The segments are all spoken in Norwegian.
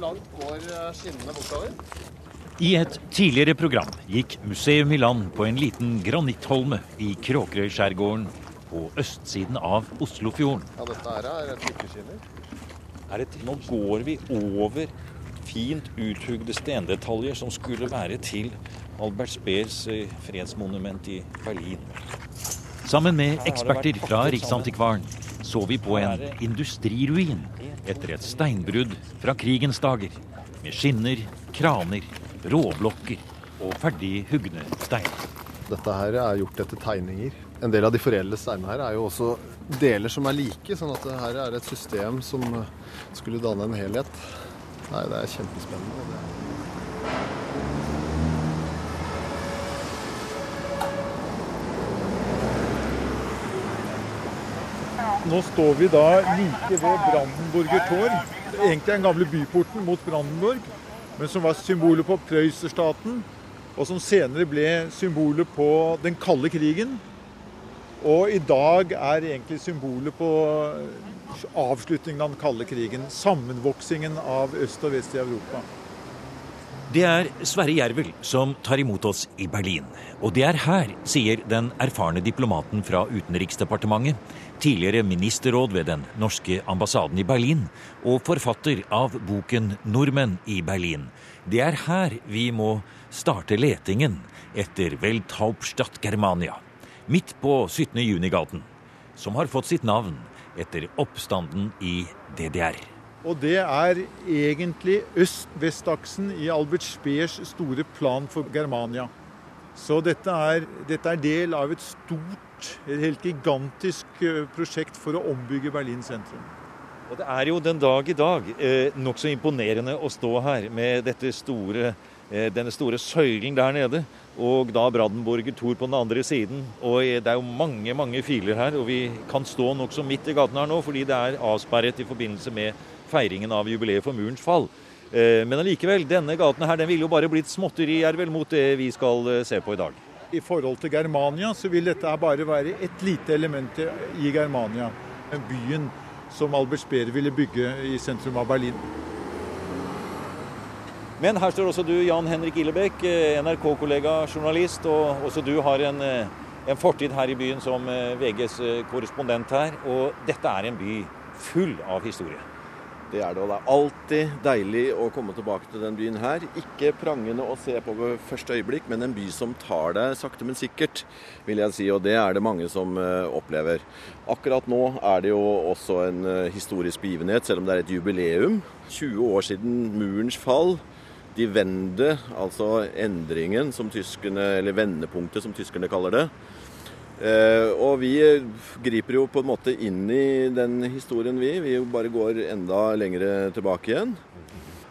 Hvor langt går skinnene bortover? I et tidligere program gikk Museum i land på en liten granittholme i Kråkerøyskjærgården på østsiden av Oslofjorden. Ja, dette her er trykkeskinner. Er nå går vi over fint uthugde stendetaljer som skulle være til Albert Speers eh, fredsmonument i Berlin. Sammen med eksperter fra Riksantikvaren så vi på en industriruin etter et steinbrudd fra krigens dager, med skinner, kraner, råblokker og ferdig hugne steiner. Dette her er gjort etter tegninger. En del av de foreldede steinene her er jo også deler som er like, sånn at her er et system som skulle danne en helhet. Nei, det er kjempespennende. Det er Nå står vi da like ved Brandenburger Tor. Egentlig den gamle byporten mot Brandenburg, men som var symbolet på Prøyserstaten. Og som senere ble symbolet på den kalde krigen. Og i dag er egentlig symbolet på avslutningen av den kalde krigen. Sammenvoksingen av øst og vest i Europa. Det er Sverre Jervel som tar imot oss i Berlin. Og det er her, sier den erfarne diplomaten fra Utenriksdepartementet, tidligere ministerråd ved den norske ambassaden i Berlin og forfatter av boken 'Nordmenn i Berlin'. Det er her vi må starte letingen etter Welthauptstadt Germania, midt på 17. juni-gaten, som har fått sitt navn etter oppstanden i DDR. Og det er egentlig øst-vest-aksen i Albert Speers store plan for Germania. Så dette er, dette er, del av et stort, et helt gigantisk eh, prosjekt for å ombygge Berlin sentrum. Og Det er jo den dag i dag eh, nokså imponerende å stå her med store, eh, denne store søylen der nede, og da Brandenburger Tor på den andre siden. Og eh, Det er jo mange mange filer her, og vi kan stå nokså midt i gaten her nå fordi det er avsperret i forbindelse med feiringen av jubileet for murens fall. Eh, men allikevel, denne gaten her den ville jo bare blitt vel mot det vi skal se på i dag. I forhold til Germania så vil dette bare være et lite element i Germania. Byen som Albert Speer ville bygge i sentrum av Berlin. Men her står også du, Jan Henrik Illebekk, eh, NRK-kollega, journalist. Og også du har en, en fortid her i byen som VGs korrespondent her. Og dette er en by full av historie. Det er det, og det er alltid deilig å komme tilbake til den byen her. Ikke prangende å se på ved første øyeblikk, men en by som tar deg sakte, men sikkert, vil jeg si. Og det er det mange som uh, opplever. Akkurat nå er det jo også en uh, historisk begivenhet, selv om det er et jubileum. 20 år siden murens fall. De Wende, altså endringen som tyskerne, eller vendepunktet som tyskerne kaller det. Uh, og vi griper jo på en måte inn i den historien, vi. Vi bare går enda lengre tilbake igjen.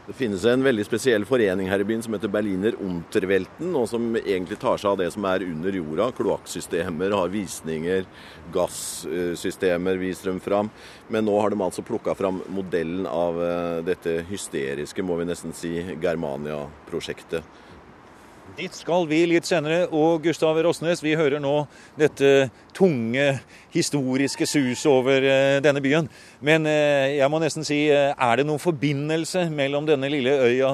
Det finnes en veldig spesiell forening her i byen som heter Berliner Unterwelten, og som egentlig tar seg av det som er under jorda. Kloakksystemer, har visninger, gassystemer viser dem fram. Men nå har de altså plukka fram modellen av uh, dette hysteriske, må vi nesten si, Germania-prosjektet. Dit skal vi litt senere. Og Gustav Rosnes, vi hører nå dette tunge, historiske sus over eh, denne byen. Men eh, jeg må nesten si, eh, er det noen forbindelse mellom denne lille øya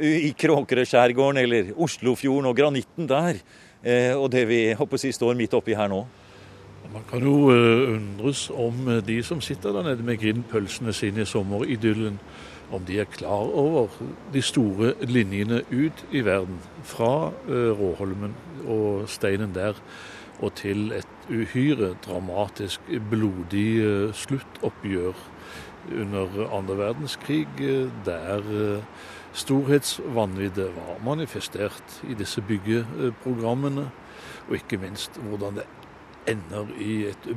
i Kråkerøskjærgården eller Oslofjorden og granitten der, og det vi håper si står midt oppi her nå? Man kan jo undres om de som sitter der nede med grindpølsene sine i sommeridyllen om de er klar over de store linjene ut i verden. Fra eh, Råholmen og steinen der og til et uhyre dramatisk, blodig eh, sluttoppgjør under andre verdenskrig, eh, der storhetsvanviddet var manifestert i disse byggeprogrammene. Og ikke minst hvordan det ender i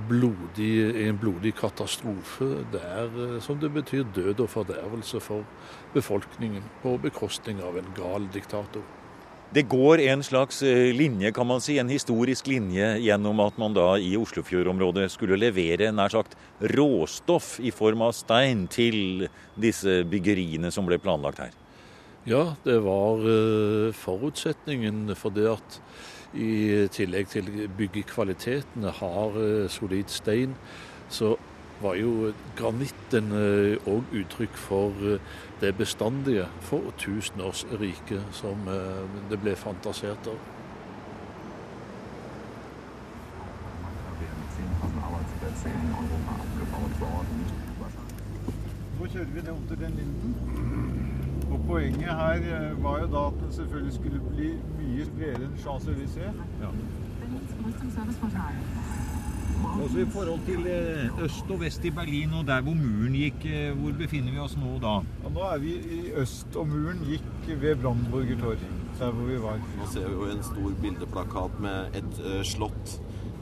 blodig, en blodig katastrofe der eh, som det betyr død og fordervelse for befolkningen, på bekostning av en gal diktator. Det går en slags eh, linje, kan man si, en historisk linje gjennom at man da i Oslofjordområdet skulle levere nær sagt råstoff i form av stein til disse byggeriene som ble planlagt her. Ja, det var eh, forutsetningen for det at i tillegg til byggekvalitetene har eh, solid stein, så var jo granitten òg uttrykk for det bestandige for tusenårsriket som det ble fantasert av. Nå kjører vi ned til den linden. Poenget her var jo da at den selvfølgelig skulle bli mye bredere enn Champs-Élysées. Ja. Også I forhold til eh, øst og vest i Berlin og der hvor muren gikk, eh, hvor befinner vi oss nå da? Ja, nå er vi i øst, og muren gikk ved Brandenburger Tor, der hvor vi var. Nå ser vi jo en stor bildeplakat med et uh, slott.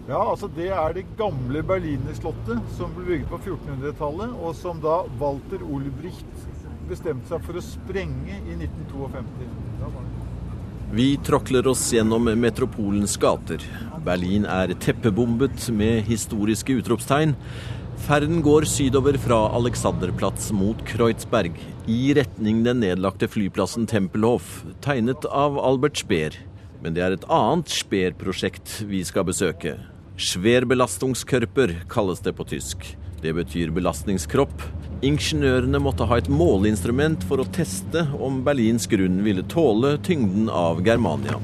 Ja, altså det er det gamle Berlinerslottet som ble bygget på 1400-tallet, og som da Walter Olbricht bestemte seg for å sprenge i 1952. Vi tråkler oss gjennom metropolens gater. Berlin er teppebombet med historiske utropstegn. Ferden går sydover fra Alexanderplatz mot Kreuzberg, i retning den nedlagte flyplassen Tempelhof, tegnet av Albert Speer. Men det er et annet Speer-prosjekt vi skal besøke. Schwerbelastungskörper kalles det på tysk. Det betyr belastningskropp. Ingeniørene måtte ha et måleinstrument for å teste om Berlins grunn ville tåle tyngden av Germania.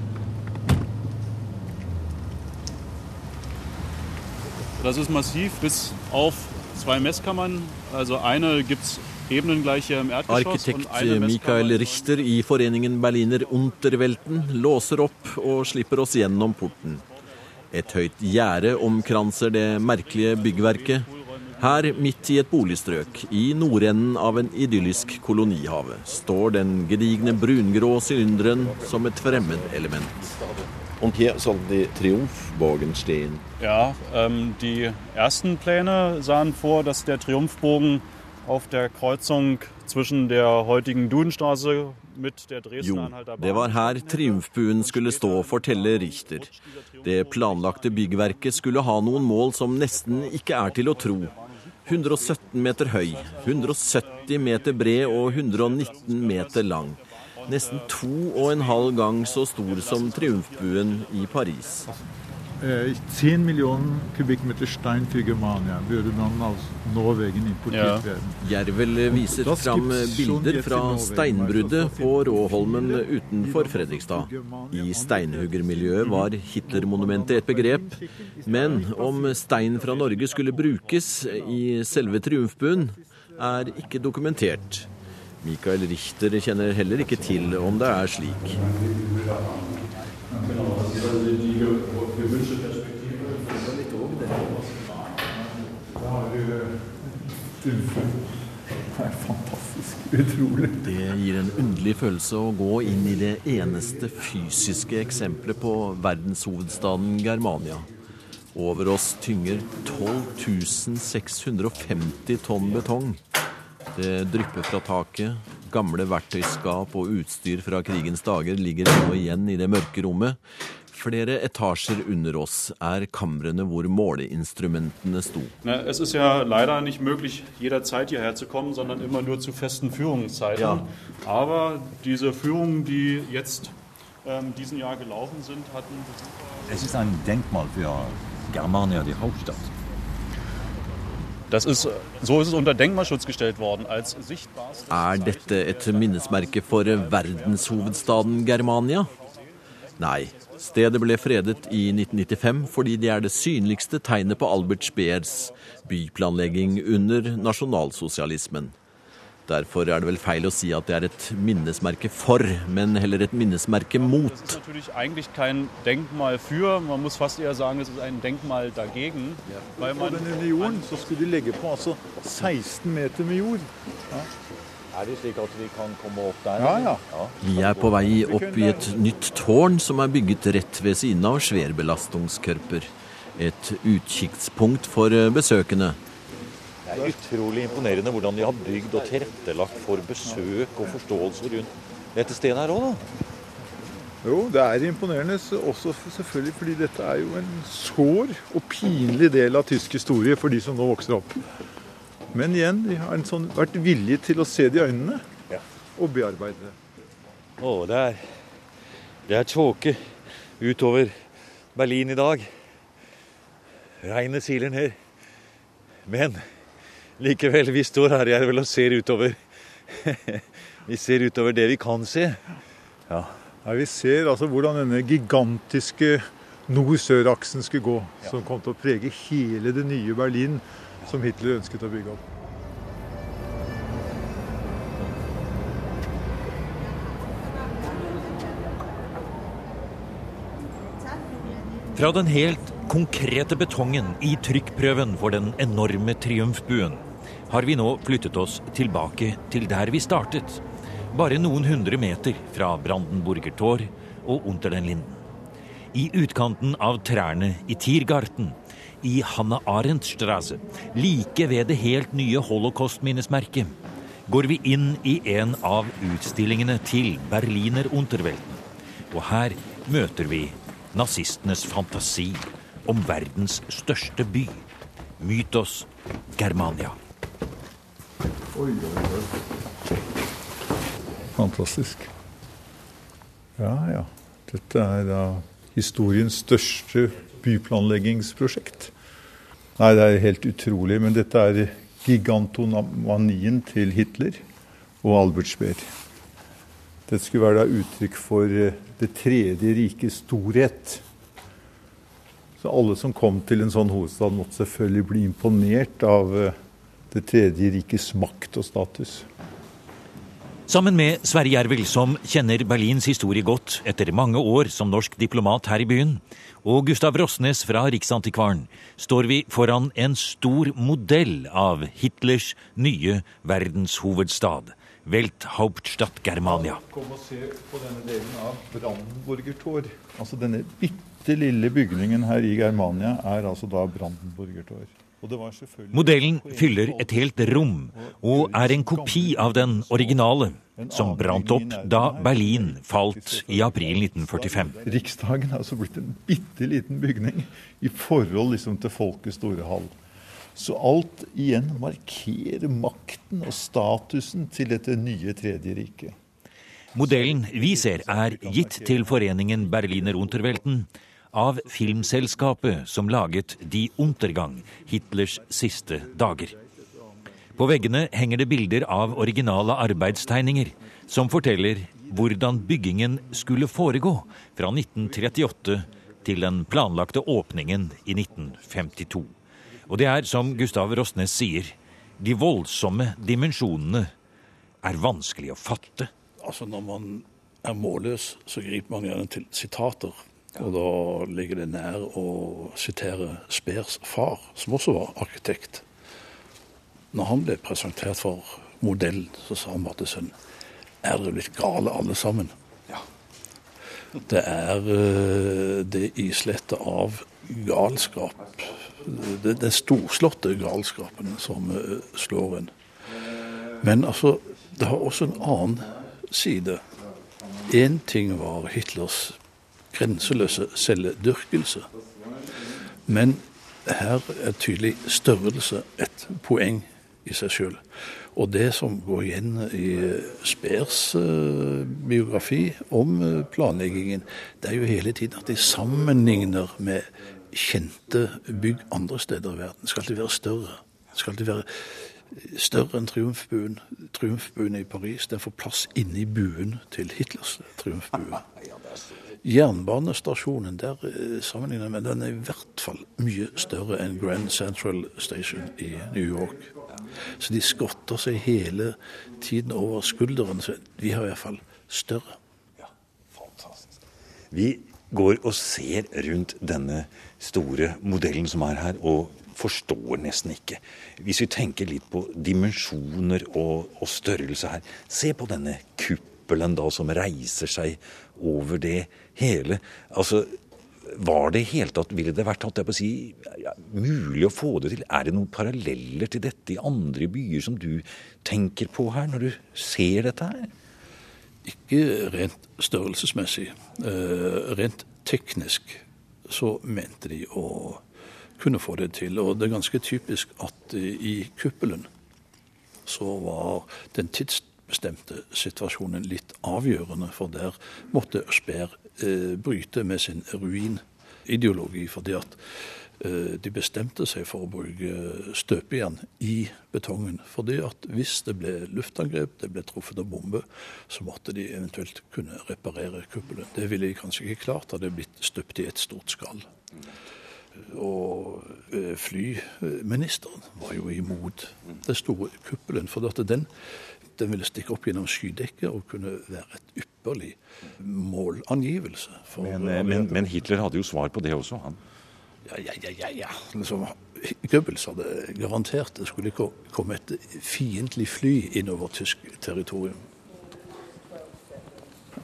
Das ist massiv bis auf zwei Messkammern. Also eine gibt's ebenengleiche im Erdgeschoss Arkitekt Michael Richter i foreningen Berliner Unterwelten låser opp og slipper oss gjennom porten. Et høyt gjerde omkranser det merkelige byggverket. Her, midt i et boligstrøk, i nordenden av en idyllisk kolonihave, står den gedigne brungrå sylinderen som et fremmedelement. Und hier soll die Triumphbogen stehen. Ja, ähm, die ersten Pläne sahen vor, dass der Triumphbogen auf der Kreuzung zwischen der heutigen Dudenstraße mit der Jo, det var her triumfbuen skulle stå, forteller Richter. Det planlagte byggverket skulle ha noen mål som nesten ikke er til å tro. 117 meter høy, 170 meter bred og 119 meter lang. Nesten to og en halv gang så stor som triumfbuen i Paris. 10 millioner kubikkmeter stein für Germania würde dann aus Norwegen importert ja. Jervel viser fram bilder fra steinbruddet på Råholmen utenfor Fredrikstad. I steinhuggermiljøet var Hitlermonumentet et begrep, men om stein fra Norge skulle brukes i selve triumfbuen, er ikke dokumentert. Michael Richter kjenner heller ikke til om det er slik. Det gir en underlig følelse å gå inn i det eneste fysiske eksempelet på verdenshovedstaden Germania. Over oss tynger 12 650 tonn betong. Det drypper fra taket. Gamle verktøyskap og utstyr fra krigens dager ligger nå igjen i det mørke rommet. Flere etasjer under oss er kamrene hvor måleinstrumentene sto. Es ist ja leider nicht möglich, jederzeit hierher zu kommen, sondern immer nur zu festen Führungszeiten. Ja. Aber diese Führungen, die jetzt ähm, diesen Jahr gelaufen sind, hatten. Es ist ein Denkmal für Germania, die Hauptstadt. Das ist, so ist es unter Denkmalschutz gestellt worden. Als er dette et minnesmerke for verdenshovedstaden Germania? Nei, stedet ble fredet i 1995 fordi det er det synligste tegnet på Albert Speers byplanlegging under nasjonalsosialismen. Derfor er det vel feil å si at det er et minnesmerke for, men heller et minnesmerke mot. Det er egentlig kein Denkmal for, man må fast eher sagen, det er ein Denkmal dagegen. Ja. På så skulle de legge på altså 16 meter med jord. Ja. Er det slik at vi kan komme opp der? Ja, ja. ja. Vi er på vei opp i et nytt tårn som er bygget rett ved siden av Schwerbelastungskörper. Et utkikkspunkt for besøkende. Det er utrolig imponerende hvordan de har bygd og tilrettelagt for besøk og forståelse rundt dette stedet her òg, da. Jo, det er imponerende også selvfølgelig fordi dette er jo en sår og pinlig del av tysk historie for de som nå vokser opp. Men igjen, de har sånn, vært villige til å se det i øynene ja. og bearbeide det. Å, det er, det er tåke utover Berlin i dag. Regnet siler ned. Men likevel, vi står her jeg vel og ser utover. vi ser utover det vi kan se. Ja. ja vi ser altså hvordan denne gigantiske nord-sør-aksen skulle gå, som kom til å prege hele det nye Berlin som Hitler ønsket å bygge opp. Fra den helt konkrete betongen i trykkprøven for den enorme triumfbuen har vi nå flyttet oss tilbake til der vi startet. Bare noen hundre meter fra Brandenburger Tor og Unter den Linden. I utkanten av trærne i Tiergarten, i Hanna Arendtstrasse, like ved det helt nye holocaust-minnesmerket, går vi inn i en av utstillingene til Berliner Unterwelten. Og her møter vi nazistenes fantasi om verdens største by. Mytos Germania. Oi, oi, oi. Fantastisk. Ja, ja. Dette er da historiens største byplanleggingsprosjekt. Nei, det er helt utrolig. Men dette er gigantomanien til Hitler og Albert Speer. Dette skulle være da uttrykk for eh, det tredje rikes storhet. Så alle som kom til en sånn hovedstad, måtte selvfølgelig bli imponert av eh, det tredje rikes makt og status. Sammen med Sverre Jervel, som kjenner Berlins historie godt etter mange år som norsk diplomat her i byen, og Gustav Rossnes fra Riksantikvaren, står vi foran en stor modell av Hitlers nye verdenshovedstad. Welthauptstadt Germania. Kom og se på denne delen av Brandenburger Tor. Altså denne bitte lille bygningen her i Germania er altså da Brandenburger Tor. Modellen fyller et helt rom og er en kopi av den originale, som brant opp da Berlin falt i april 1945. Riksdagen er altså blitt en bitte liten bygning i forhold liksom til folkets store hall. Så alt igjen markerer makten og statusen til dette nye Tredje riket. Modellen vi ser er gitt til foreningen Berliner Unterwelten av filmselskapet som laget De Untergang, Hitlers siste dager. På veggene henger det bilder av originale arbeidstegninger som forteller hvordan byggingen skulle foregå fra 1938 til den planlagte åpningen i 1952. Og det er, som Gustav Rosnes sier, de voldsomme dimensjonene er vanskelig å fatte. Altså Når man er målløs, så griper man gjerne til sitater. Og da ligger det nær å sitere Speers far, som også var arkitekt. Når han ble presentert for modellen, så sa han bare til sønnen Er dere blitt gale alle sammen? Ja. Det er eh, det islettet av galskap det, den storslåtte galskapen som uh, slår en. Men altså, det har også en annen side. Én ting var Hitlers grenseløse celledyrkelse. Men her er tydelig størrelse et poeng i seg sjøl. Og det som går igjen i Speers uh, biografi om uh, planleggingen, det er jo hele tiden at de sammenligner med kjente bygg andre steder i verden skal de være større. Skal de være større enn triumfbuen. Triumfbuen i Paris den får plass inni buen til Hitlers triumfbue. Jernbanestasjonen der eh, sammenlignet med den er i hvert fall mye større enn Grand Central Station i New York. Så de skotter seg hele tiden over skulderen. Så vi har fall større. Ja, fantastisk. Vi går og ser rundt denne store modellen som er her, og forstår nesten ikke. Hvis vi tenker litt på dimensjoner og, og størrelse her. Se på denne kuppelen da som reiser seg over det hele. Altså, var det helt tatt, Ville det vært på å si, ja, mulig å få det til? Er det noen paralleller til dette i andre byer som du tenker på her, når du ser dette her? Ikke rent størrelsesmessig. Uh, rent teknisk så mente de å kunne få det til. Og det er ganske typisk at i kuppelen så var den tidsbestemte situasjonen litt avgjørende, for der måtte Speer eh, bryte med sin ruinideologi. fordi at Eh, de bestemte seg for å bruke støpejern i betongen. fordi at hvis det ble luftangrep, det ble truffet av bombe, så måtte de eventuelt kunne reparere kuppelen. Det ville de kanskje ikke klart, hadde det blitt støpt i et stort skall. Og eh, flyministeren var jo imot den store kuppelen. For den, den ville stikke opp gjennom skydekket og kunne være et ypperlig målangivelse. Men, men, men, Hitler hadde jo svar på det også, han. Ja, ja, ja. ja, ja. Liksom, Goebbels hadde garantert det skulle komme et fiendtlig fly innover tysk territorium.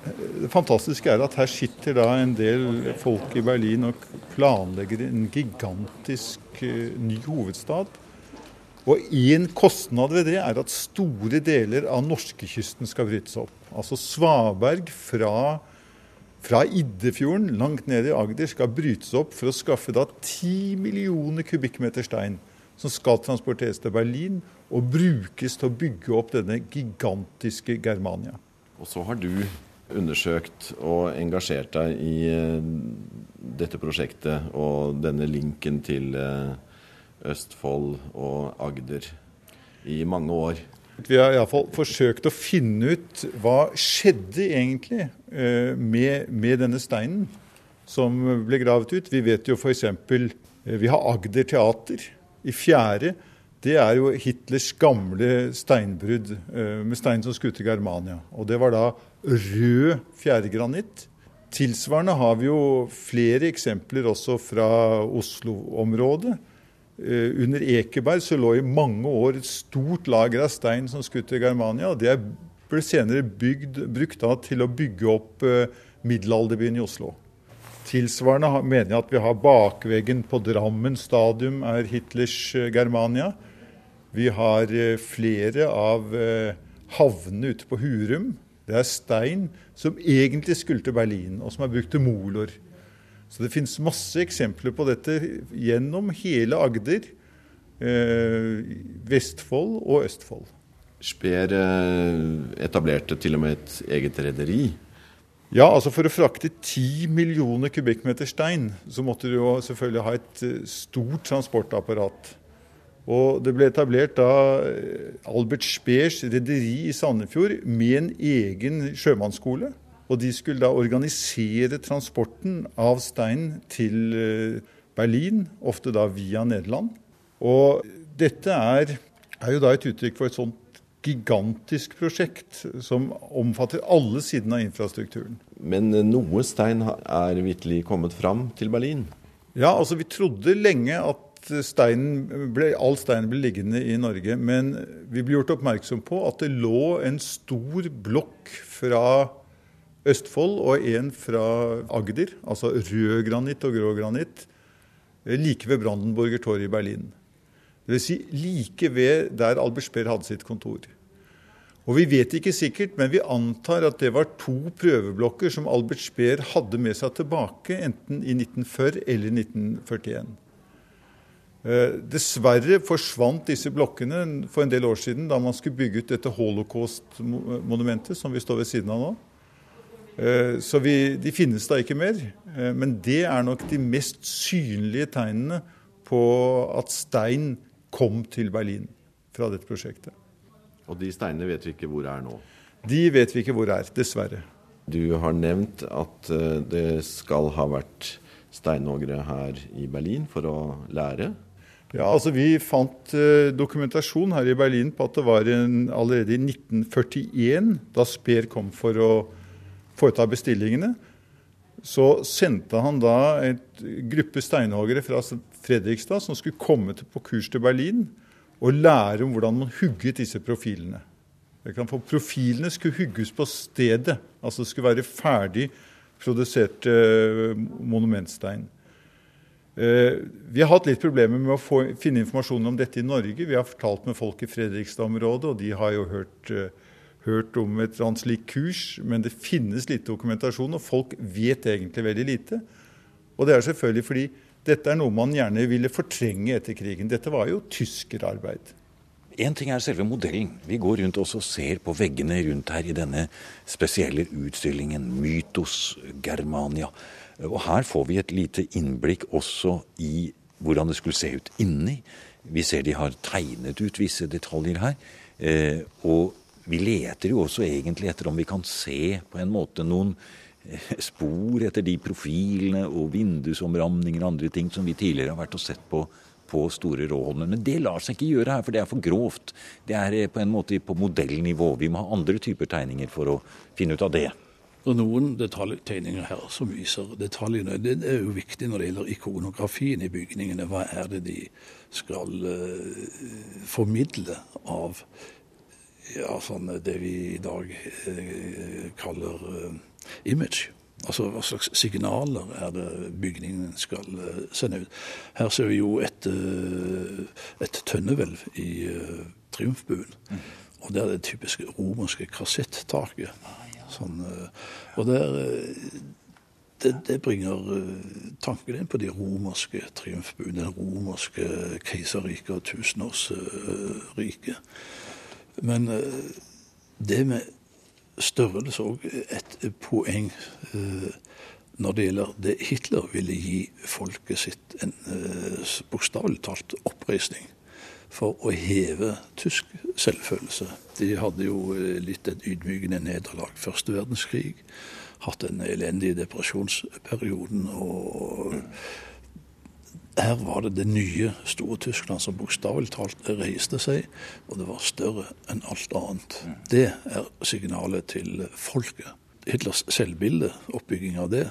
Det fantastiske er at her sitter da en del folk i Berlin og planlegger en gigantisk uh, ny hovedstad. Og én kostnad ved det er at store deler av norskekysten skal brytes opp. Altså Svaberg fra, fra Iddefjorden langt ned i Agder skal brytes opp for å skaffe da 10 millioner kubikkmeter stein som skal transporteres til Berlin og brukes til å bygge opp denne gigantiske Germania. Og så har du undersøkt og engasjert deg i eh, dette prosjektet og denne linken til eh, Østfold og Agder i mange år. Vi har iallfall forsøkt å finne ut hva skjedde egentlig eh, med, med denne steinen som ble gravet ut. Vi vet jo f.eks. Vi har Agder teater i fjerde. Det er jo Hitlers gamle steinbrudd med stein som skulle til Germania. Og det var da rød fjæregranitt. Tilsvarende har vi jo flere eksempler også fra Oslo-området. Eh, under Ekeberg så lå i mange år et stort lager av stein som skulle til Germania. Det ble senere bygd, brukt til å bygge opp eh, middelalderbyen i Oslo. Tilsvarende mener jeg at vi har bakveggen på Drammen stadium er Hitlers eh, Germania. Vi har flere av havnene ute på Hurum det er stein som egentlig skulle til Berlin, og som er brukt til molor. Så det finnes masse eksempler på dette gjennom hele Agder, eh, Vestfold og Østfold. Speer eh, etablerte til og med et eget rederi. Ja, altså For å frakte 10 millioner kubikkmeter stein, så måtte du jo selvfølgelig ha et eh, stort transportapparat. Og det ble etablert da Albert Speers rederi i Sandefjord med en egen sjømannsskole. Og de skulle da organisere transporten av stein til eh, Berlin, ofte da via Nederland. Og dette er, er jo da et uttrykk for et sånt gigantisk prosjekt som omfatter alle sidene av infrastrukturen. Men eh, noe stein er vitterlig kommet fram til Berlin? Ja, altså vi trodde lenge at steinen ble, all steinen ble liggende i Norge. Men vi ble gjort oppmerksom på at det lå en stor blokk fra Østfold og en fra Agder, altså rød granitt og grå granitt, like ved Brandenburger Tor i Berlin. Dvs. Si like ved der Albert Speer hadde sitt kontor. Og Vi vet ikke sikkert, men vi antar at det var to prøveblokker som Albert Speer hadde med seg tilbake, enten i 1940 eller 1941. Eh, dessverre forsvant disse blokkene for en del år siden da man skulle bygge ut dette holocaust-monumentet som vi står ved siden av nå. Eh, så vi, de finnes da ikke mer. Eh, men det er nok de mest synlige tegnene på at stein kom til Berlin fra dette prosjektet. Og de steinene vet vi ikke hvor er nå? De vet vi ikke hvor er, dessverre. Du har nevnt at det skal ha vært steinhoggere her i Berlin for å lære. Ja, altså Vi fant dokumentasjon her i Berlin på at det var en, allerede i 1941, da Speer kom for å foreta bestillingene, så sendte han da et gruppe steinhoggere fra Fredrikstad som skulle komme på kurs til Berlin og lære om hvordan man hugget disse profilene. For Profilene skulle hugges på stedet, altså det skulle være ferdig produsert uh, monumentstein. Eh, vi har hatt litt problemer med å få, finne informasjon om dette i Norge. Vi har fortalt med folk i Fredrikstad-området, og de har jo hørt, eh, hørt om et eller annet slikt kurs. Men det finnes lite dokumentasjon, og folk vet egentlig veldig lite. Og det er selvfølgelig fordi dette er noe man gjerne ville fortrenge etter krigen. Dette var jo tyskerarbeid. Én ting er selve modellen. Vi går rundt og ser på veggene rundt her i denne spesielle utstillingen Mytos Germania. Og her får vi et lite innblikk også i hvordan det skulle se ut inni. Vi ser de har tegnet ut visse detaljer her. Eh, og vi leter jo også egentlig etter om vi kan se på en måte noen eh, spor etter de profilene og vindusomramninger og andre ting som vi tidligere har vært og sett på på Store Råholmen. Men det lar seg ikke gjøre her, for det er for grovt. Det er eh, på en måte på modellnivå. Vi må ha andre typer tegninger for å finne ut av det. Det er noen detaljtegninger her som viser detaljene. Det er jo viktig når det gjelder ikonografien i bygningene. Hva er det de skal uh, formidle av ja, sånn det vi i dag uh, kaller uh, image? Altså hva slags signaler er det bygningen skal sende ut? Her ser vi jo et, et tønnehvelv i Triumfbuen. Mm. Og det er det typiske romerske kassettaket. Sånn, eh, og der, eh, det, det, bringer eh, tanken inn på de romerske triumfbuene, det romerske keiserriket og tusenårsriket. Men det med størrelse òg et poeng når det gjelder det Hitler ville gi folket sitt en bokstavelig talt oppreisning for å heve tysk selvfølelse. De hadde jo eh, litt et ydmykende nederlag første verdenskrig. Hatt den elendige depresjonsperioden. og her var det det nye store Tyskland som bokstavelig talt reiste seg, og det var større enn alt annet. Det er signalet til folket. Hitlers selvbilde, oppbygging av det,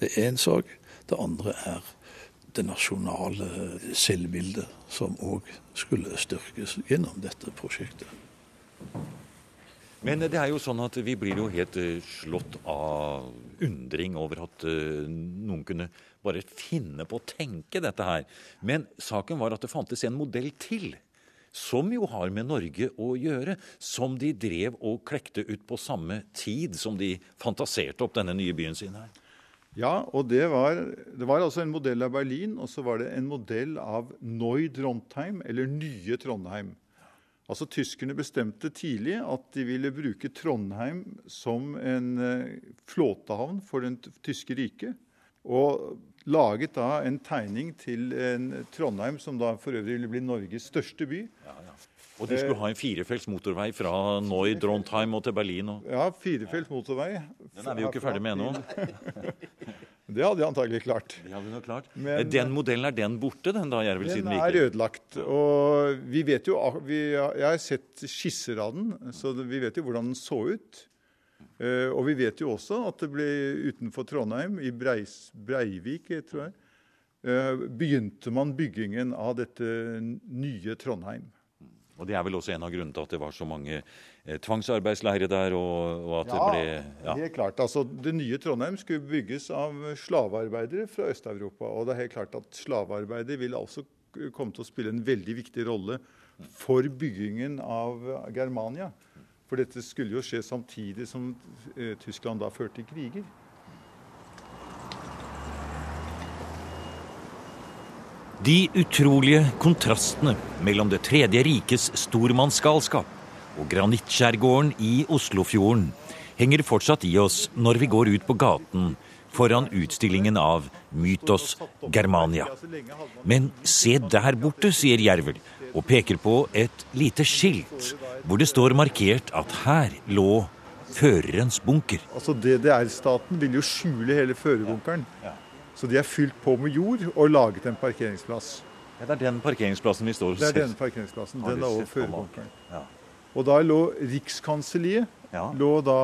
det er én sak. Det andre er det nasjonale selvbildet, som òg skulle styrkes gjennom dette prosjektet. Men det er jo sånn at vi blir jo helt eh, slått av undring over at eh, noen kunne bare finne på å tenke dette her. Men saken var at det fantes en modell til. Som jo har med Norge å gjøre. Som de drev og klekte ut på samme tid som de fantaserte opp denne nye byen sin her. Ja, og det var, det var altså en modell av Berlin, og så var det en modell av Neu Trondheim, eller Nye Trondheim. Altså Tyskerne bestemte tidlig at de ville bruke Trondheim som en uh, flåtehavn for den tyske riket. Og laget da en tegning til en Trondheim som da for øvrig ville bli Norges største by. Ja, ja. Og de skulle ha en firefelts motorvei fra Noi, Drontheim og til Berlin? Og... Ja, firefelts motorvei. Den er vi jo ikke ferdig med ennå. det hadde de antagelig klart. Det hadde nok klart. Men, den modellen, er den borte, den da? Jeg vil den si den er ødelagt. Og vi vet jo vi, Jeg har sett skisser av den, så vi vet jo hvordan den så ut. Uh, og vi vet jo også at det ble utenfor Trondheim, i Breis, Breivik, tror jeg, uh, begynte man byggingen av dette nye Trondheim. Og Det er vel også en av grunnene til at det var så mange eh, tvangsarbeidsleirer der? og, og at ja, det ble... Ja, helt klart. Altså, Det nye Trondheim skulle bygges av slavearbeidere fra Øst-Europa. Og det er helt klart at slavearbeidere vil også komme til å spille en veldig viktig rolle for byggingen av Germania. For dette skulle jo skje samtidig som eh, Tyskland da førte kriger. De utrolige kontrastene mellom Det tredje rikes stormannsgalskap og granittskjærgården i Oslofjorden henger fortsatt i oss når vi går ut på gaten foran utstillingen av Mytos Germania. Men se der borte, sier Jervel, og peker på et lite skilt hvor det står markert at her lå førerens bunker. Altså DDR-staten vil jo skjule hele førerbunkeren. Så de er fylt på med jord og laget en parkeringsplass. Ja, Det er den parkeringsplassen vi står og ser. Det er den parkeringsplassen. Den er over førerbunkeren. Ja. Og da lå Rikskanselliet ja. lå da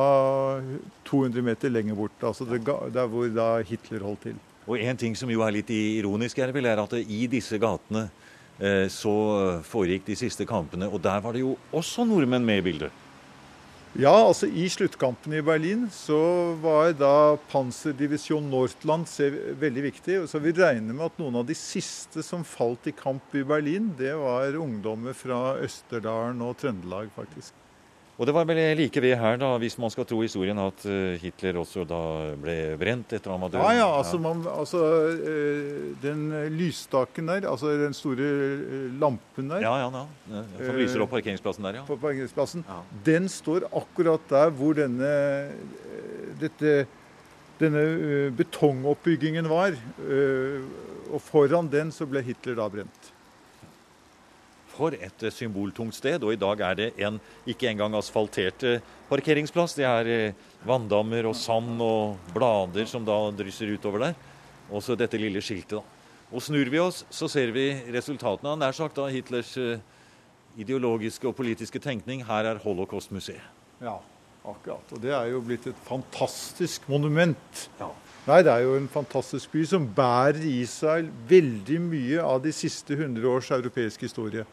200 meter lenger bort. Altså det, der hvor da Hitler holdt til. Og en ting som jo er litt ironisk, er, vel, er at i disse gatene eh, så foregikk de siste kampene. Og der var det jo også nordmenn med i bildet. Ja, altså I sluttkampen i Berlin så var da Panserdivisjon Nordland veldig viktig. Så vi regner med at noen av de siste som falt i kamp i Berlin, det var ungdommer fra Østerdalen og Trøndelag, faktisk. Og det var vel like ved her, da, hvis man skal tro historien, at eh, Hitler også da ble brent etter han var død? Ja, ja. Altså, man, altså eh, den lysstaken der, altså den store eh, lampen der Ja, ja, ja. Som lyser opp parkeringsplassen der, ja. På parkeringsplassen. Ja. Den står akkurat der hvor denne, dette, denne betongoppbyggingen var. og foran den så ble Hitler da brent. For et eh, symboltungt sted. Og i dag er det en ikke engang asfaltert eh, parkeringsplass. Det er eh, vanndammer og sand og blader som da drysser utover der. Og så dette lille skiltet, da. Og snur vi oss, så ser vi resultatene av nær sagt da Hitlers ideologiske og politiske tenkning. Her er Holocaust-museet. Ja, akkurat. Og det er jo blitt et fantastisk monument. Ja. Nei, det er jo en fantastisk by som bærer i seg veldig mye av de siste 100 års europeiske historie.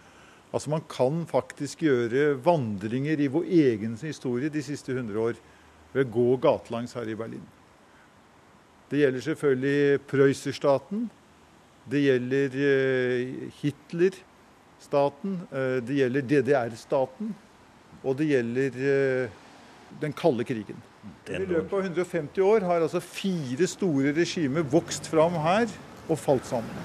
Altså Man kan faktisk gjøre vandringer i vår egen historie de siste 100 år ved å gå gatelangs her i Berlin. Det gjelder selvfølgelig Prøyserstaten. Det gjelder eh, Hitler-staten. Eh, det gjelder DDR-staten. Og det gjelder eh, den kalde krigen. I løpet av 150 år har altså fire store regimer vokst fram her og falt sammen.